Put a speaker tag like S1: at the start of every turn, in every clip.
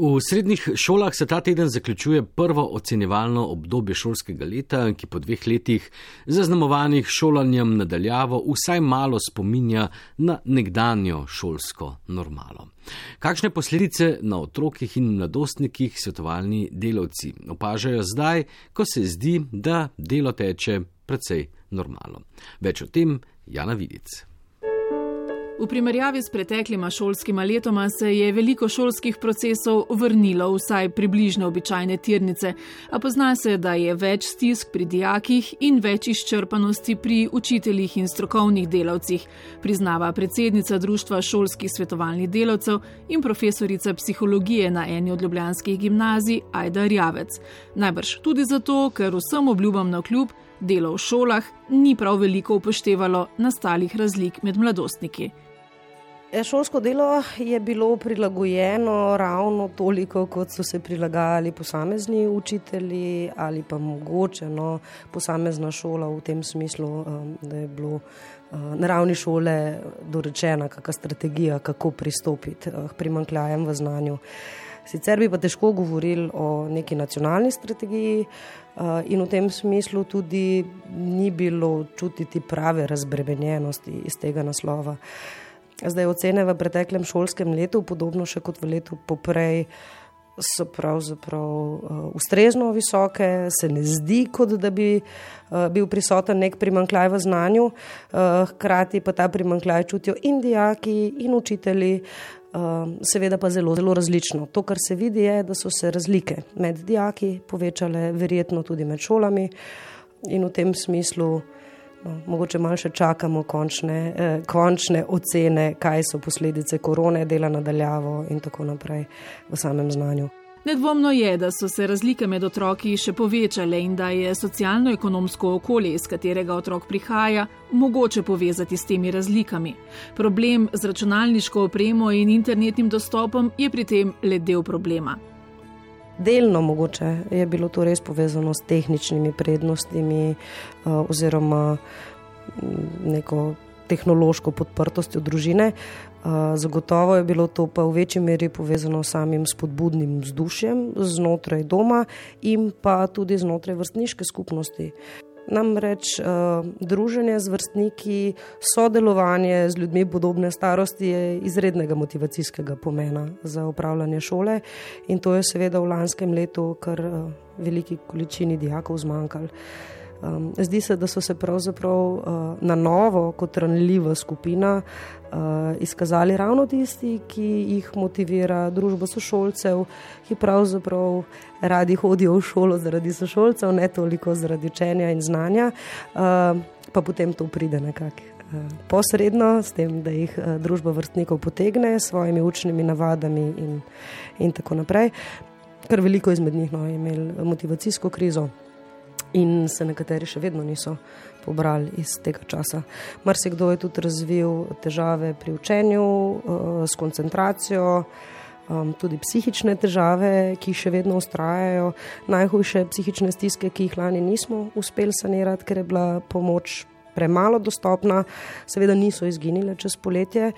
S1: V srednjih šolah se ta teden zaključuje prvo ocenjevalno obdobje šolskega leta, ki po dveh letih zaznamovanih šolanjem nadaljavo vsaj malo spominja na nekdanjo šolsko normalo. Kakšne posledice na otrokih in mladostnikih svetovalni delavci opažajo zdaj, ko se zdi, da delo teče precej normalno? Več o tem Jana Vidic.
S2: V primerjavi s preteklima šolskima letoma se je veliko šolskih procesov vrnilo vsaj približno običajne tirnice, a pozna se, da je več stisk pri dijakih in več izčrpanosti pri učiteljih in strokovnih delavcih, priznava predsednica Društva šolskih svetovalnih delavcev in profesorica psihologije na eni od ljubljanskih gimnazij Aida Rjavec. Najbrž tudi zato, ker vsem obljubam na kljub delo v šolah ni prav veliko upoštevalo nastalih razlik med mladostniki.
S3: Šolsko delo je bilo prilagojeno ravno toliko, kot so se prilagajali posamezni učitelji ali pa mogoče no, posamezna šola v tem smislu, um, da je bilo uh, na ravni šole dorečena kakšna strategija, kako pristopiti uh, k primankljajem v znanju. Sicer bi pa težko govorili o neki nacionalni strategiji uh, in v tem smislu tudi ni bilo čutiti prave razbremenjenosti iz tega naslova. Zdaj ocene v preteklem šolskem letu, podobno še kot v letu poprej, so pravzaprav uh, ustrezno visoke, se ne zdi, kot da bi uh, bil prisoten nek primankljaj v znanju, uh, hkrati pa ta primankljaj čutijo in dijaki, in učitelji, seveda pa zelo, zelo različno. To, kar se vidi, je, da so se razlike med dijaki povečale, verjetno tudi med šolami in v tem smislu. No, mogoče malo še čakamo končne, eh, končne ocene, kaj so posledice korone, dela nadaljavo in tako naprej v samem znanju.
S2: Nedvomno je, da so se razlike med otroki še povečale in da je socialno-ekonomsko okolje, iz katerega otrok prihaja, mogoče povezati s temi razlikami. Problem z računalniško opremo in internetnim dostopom je pri tem le del problema.
S3: Delno mogoče je bilo to res povezano s tehničnimi prednostmi uh, oziroma mm, neko tehnološko podprtostjo družine. Uh, zagotovo je bilo to pa v večji meri povezano s samim spodbudnim vzdušjem znotraj doma in pa tudi znotraj vrstniške skupnosti. Namreč uh, druženje z vrstniki, sodelovanje z ljudmi podobne starosti je izrednega motivacijskega pomena za upravljanje šole in to je seveda v lanskem letu kar uh, veliki količini dijakov zmanjkalo. Um, zdi se, da so se pravzaprav uh, na novo, kot ranljiva skupina, uh, izkazali ravno tisti, ki jih motivira družba sošolcev, ki pravzaprav radi hodijo v šolo zaradi sošolcev, ne toliko zaradi učenja in znanja, uh, pa potem to pride nekako. Posredno, s tem, da jih družba vrstnikov potegne s svojimi učnimi navadami, in, in tako naprej. Kar veliko izmed njih no, je imelo motivacijsko krizo in se nekateri še vedno niso pobrali iz tega časa. Marsikdo je tudi razvil težave pri učenju, uh, s koncentracijo, um, tudi psihične težave, ki še vedno ustrajajo. Najhujše psihične stiske, ki jih lani nismo uspeli sanirati, ker je bila pomoč. Premalo dostopna, seveda niso izginile čez poletje,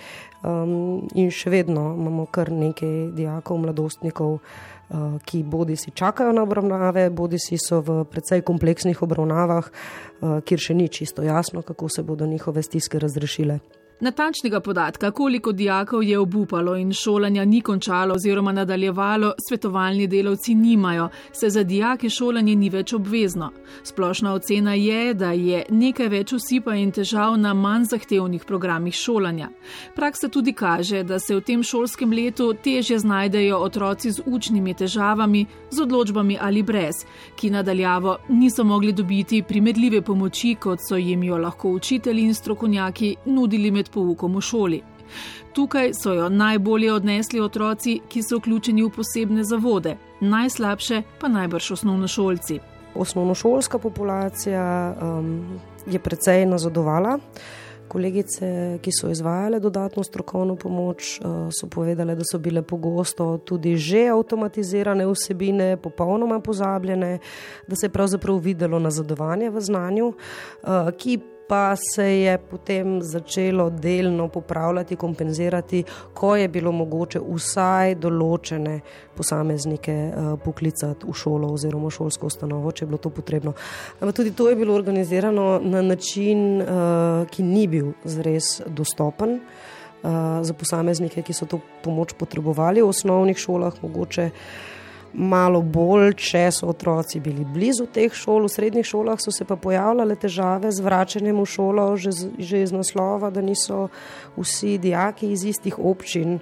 S3: um, in še vedno imamo kar nekaj dijakov, mladostnikov, uh, Eh, ki bodi si čakajo na obravnave, bodi si so v precej kompleksnih obravnavah, eh, kjer še ni čisto jasno, kako se bodo njihove stiske razrešile.
S2: Natančnega podatka, koliko dijakov je obupalo in šolanja ni končalo oziroma nadaljevalo, svetovalni delavci nimajo, se za dijake šolanje ni več obvezno. Splošna ocena je, da je nekaj več usipa in težav na manj zahtevnih programih šolanja. Praksa tudi kaže, da se v tem šolskem letu težje znajdejo otroci z učnimi težavami, z odločbami ali brez, ki nadaljavo niso mogli dobiti primerljive pomoči, kot so jim jo lahko učitelji in strokovnjaki nudili med poukom v šoli. Tukaj so jo najbolje odnesli otroci, ki so vključeni v posebne zavode, najslabše pa najbrž osnovnošolci.
S3: Osnovnošolska populacija um, je precej nazadovala. Kolegice, ki so izvajale dodatno strokovno pomoč, uh, so povedale, da so bile pogosto tudi že avtomatizirane vsebine, popolnoma pozabljene, da se je pravzaprav videlo nazadovanje v znanju, uh, ki pa se je potem začelo delno popravljati, kompenzirati, ko je bilo mogoče vsaj določene posameznike uh, poklicati v šolo oziroma šolsko ustanovo, če je bilo to potrebno. Ampak tudi to je bilo organizirano na način, uh, ki ni bil zres dostopen. Uh, za posameznike, ki so to pomoč potrebovali v osnovnih šolah, mogoče uh, malo bolj, če so otroci bili blizu teh šol, v srednjih šolah so se pa pojavljale težave z vračanjem v šolo, že, že iz naslova, da niso vsi dijaki iz istih občin.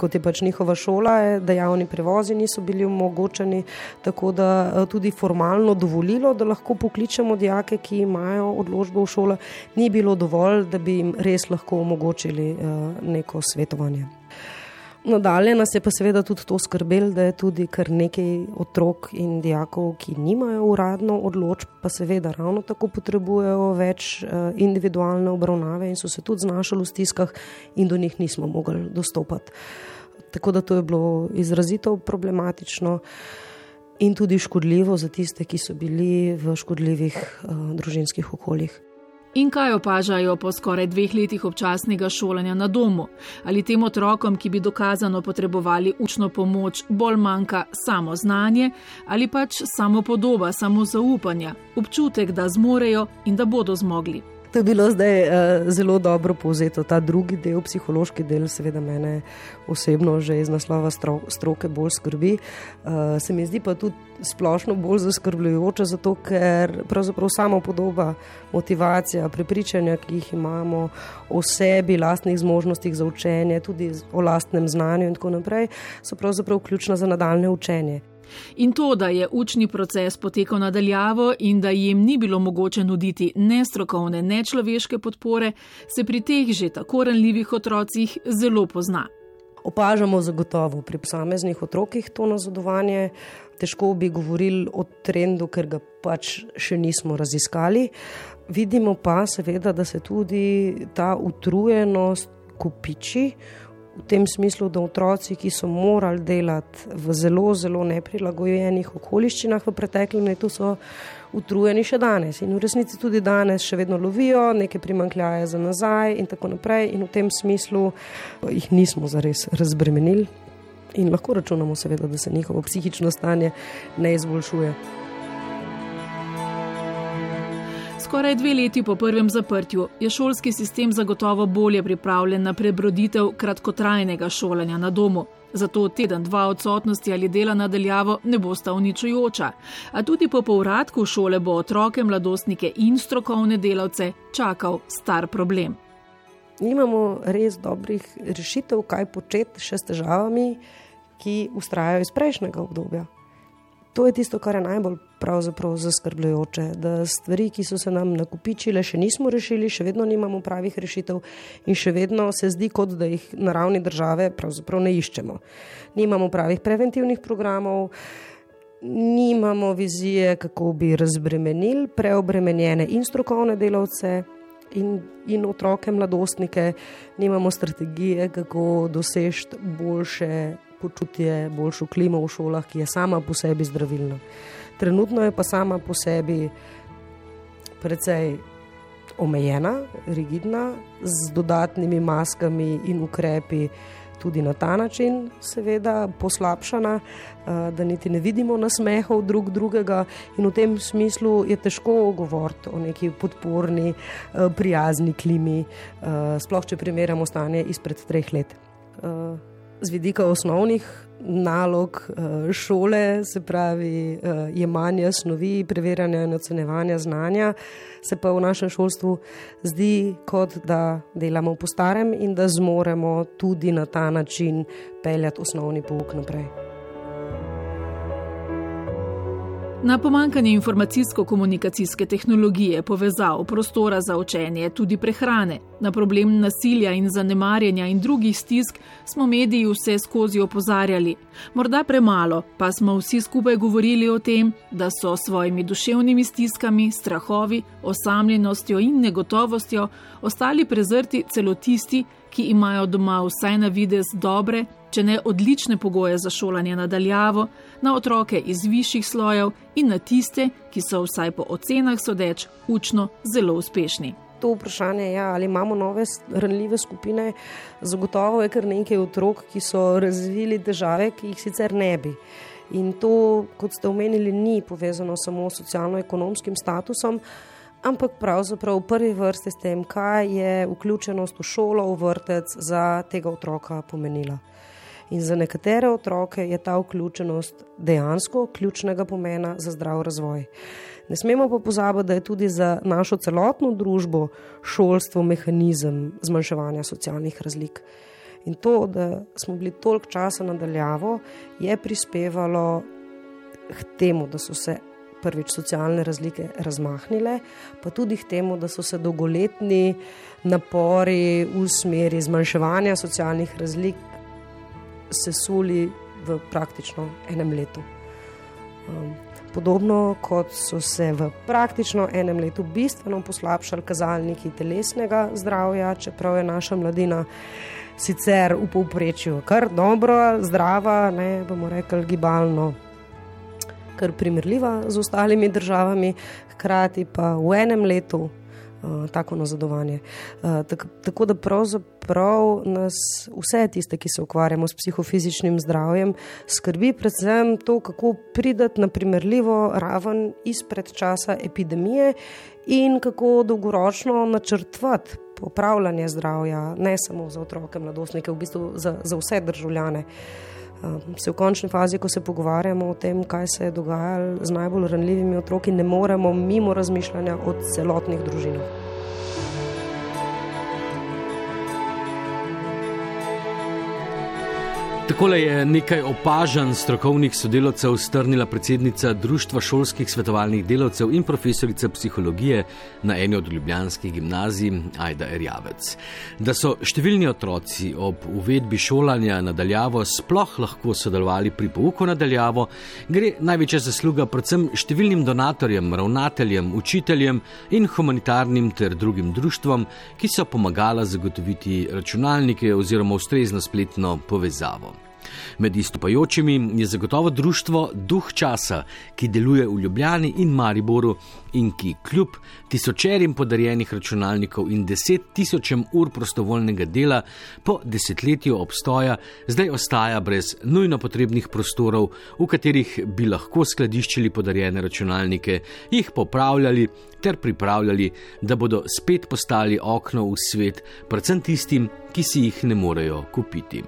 S3: Kot je pač njihova šola, da javni prevozi niso bili omogočeni, tako da eh, tudi formalno dovolilo, da lahko pokličemo dijake, ki imajo odločbo v šolo, ni bilo dovolj, da bi jim res lahko omogočili eh, neko svetovanje. Nadalje nas je pa seveda tudi to skrbel, da je tudi kar nekaj otrok in dijakov, ki nimajo uradno odločb, pa seveda ravno tako potrebujejo več uh, individualne obravnave in so se tudi znašli v stiskah in do njih nismo mogli dostopati. Tako da to je bilo izrazito problematično in tudi škodljivo za tiste, ki so bili v škodljivih uh, družinskih okoljih.
S2: In kaj opažajo po skoraj dveh letih občasnega šolanja na domu? Ali tem otrokom, ki bi dokazano potrebovali učno pomoč, bolj manjka samo znanje ali pač samo podoba, samo zaupanja, občutek, da zmorejo in da bodo zmogli?
S3: To je bilo zdaj uh, zelo dobro povzeto. Ta drugi del, psihološki del, seveda mene osebno že iz naslova stro, stroke bolj skrbi. Uh, se mi zdi pa tudi splošno bolj zaskrbljujoče, zato ker pravzaprav samo podoba, motivacija, prepričanja, ki jih imamo o sebi, lastnih zmožnostih za učenje, tudi o lastnem znanju in tako naprej, so pravzaprav ključna za nadaljne učenje.
S2: In to, da je učni proces potekal nadaljavo in da jim ni bilo mogoče nuditi ne strokovne, ne človeške podpore, se pri teh že tako ranljivih otrocih zelo pozna.
S3: Opažamo zagotovo pri posameznih otrokih to nazadovanje. Težko bi govorili o trendu, ker ga pač še nismo raziskali. Vidimo pa seveda, da se tudi ta utrujenost kupiči v tem smislu, da otroci, ki so morali delati v zelo, zelo neprilagojenih okoliščinah v preteklem letu, so utrujeni še danes. In v resnici tudi danes še vedno lovijo neke primankljaje za nazaj in tako naprej. In v tem smislu jih nismo zares razbremenili. In lahko računamo seveda, da se njihovo psihično stanje ne izboljšuje.
S2: Skoraj dve leti po prvem zaprtju je šolski sistem zagotovo bolje pripravljen na prebroditev kratkotrajnega šolanja na domu. Zato teden, dva odsotnosti ali dela nadaljavo ne bo sta uničujoča. A tudi po povratku šole bo otroke, mladostnike in strokovne delavce čakal star problem.
S3: Nimamo res dobrih rešitev, kaj početi še s težavami, ki ustrajajo iz prejšnjega obdobja. To je tisto, kar je najbolj zaskrbljujoče, da stvari, ki so se nam nakupičile, še nismo rešili, še vedno nimamo pravih rešitev in še vedno se zdi, kot da jih na ravni države pravzaprav ne iščemo. Nimamo pravih preventivnih programov, nimamo vizije, kako bi razbremenili preobremenjene in strokovne delavce. In, in otroke, mladostnike, nimamo strategije, kako doseči boljše počutje, boljšo klimo v šolah, ki je sama po sebi zdravilna. Trenutno je pa sama po sebi precej omejena, rigidna, z dodatnimi maskami in ukrepi. Tudi na ta način, seveda, poslabšana, eh, da niti ne vidimo nasmehov drug drugega, in v tem smislu je težko govoriti o neki podporni, eh, prijazni klimi, eh, sploh če primerjamo stanje izpred treh let z vidika osnovnih nalog eh, šole, se pravi eh, jemanja snovi, preverjanja in ocenevanja znanja, se pa v našem šolstvu zdi, kot da delamo po starem in da zmoremo tudi na ta način peljati osnovni pouk naprej.
S2: Na pomankanje informacijsko-komunikacijske tehnologije, povezav, prostora za učenje, tudi prehrane, na problem nasilja in zanemarjanja in drugih stisk smo mediji vse skozi opozarjali. Morda premalo, pa smo vsi skupaj govorili o tem, da so s svojimi duševnimi stiskami, strahovi, osamljenostjo in negotovostjo ostali prezrti celo tisti, ki imajo doma vsaj na videz dobre, če ne odlične pogoje za šolanje nadaljavo, na otroke iz višjih slojev in na tiste, ki so vsaj po ocenah sodeč učno zelo uspešni.
S3: to vprašanje, ja, ali imamo nove ranljive skupine. Zagotovo je kar nekaj otrok, ki so razvili težave, ki jih sicer ne bi. In to, kot ste omenili, ni povezano samo s socialno-ekonomskim statusom, ampak pravzaprav v prvi vrsti s tem, kaj je vključenost v šolo, v vrtec za tega otroka pomenila. In za nekatere otroke je ta vključenost dejansko ključnega pomena za zdrav razvoj. Ne smemo pa pozabiti, da je tudi za našo celotno družbo šolstvo mehanizem zmanjševanja socialnih razlik. In to, da smo bili toliko časa nadaljavo, je prispevalo k temu, da so se prvič socialne razlike razmahnile, pa tudi k temu, da so se dolgoletni napori v smeri zmanjševanja socialnih razlik sesuli v praktično enem letu. Um, podobno kot so se v praktično enem letu bistveno poslabšali kazalniki telesnega zdravja, čeprav je naša mladina sicer v povprečju kar dobro, zdrava, ne bomo rekli gibalno kar primerljiva z ostalimi državami, hkrati pa v enem letu tako nazadovanje. Uh, tak, tako da pravzaprav nas vse tiste, ki se ukvarjamo s psihofizičnim zdravjem, skrbi predvsem to, kako prideti na primerljivo raven izpred časa epidemije in kako dolgoročno načrtvati. Popravljanje zdravja, ne samo za otroke, mladostnike, v bistvu za, za vse državljane. Uh, se v končni fazi, ko se pogovarjamo o tem, kaj se je dogajalo z najbolj ranljivimi otroki, ne moremo mimo razmišljanja o celotnih družinah.
S1: Takole je nekaj opažanj strokovnih sodelavcev strnila predsednica Društva šolskih svetovalnih delavcev in profesorica psihologije na eni od ljubljanskih gimnazij Aida Erjavec. Da so številni otroci ob uvedbi šolanja nadaljavo sploh lahko sodelovali pri pouku nadaljavo, gre največja zasluga predvsem številnim donatorjem, ravnateljem, učiteljem in humanitarnim ter drugim društvom, ki so pomagala zagotoviti računalnike oziroma ustrezno spletno povezavo. Med istopajočimi je zagotovo društvo Duh časa, ki deluje v Ljubljani in Mariboru in ki kljub tisočerim podarjenih računalnikov in deset tisočem ur prostovoljnega dela po desetletju obstoja zdaj ostaja brez nujno potrebnih prostorov, v katerih bi lahko skladiščili podarjene računalnike, jih popravljali ter pripravljali, da bodo spet postali okno v svet, predvsem tistim, ki si jih ne morejo kupiti.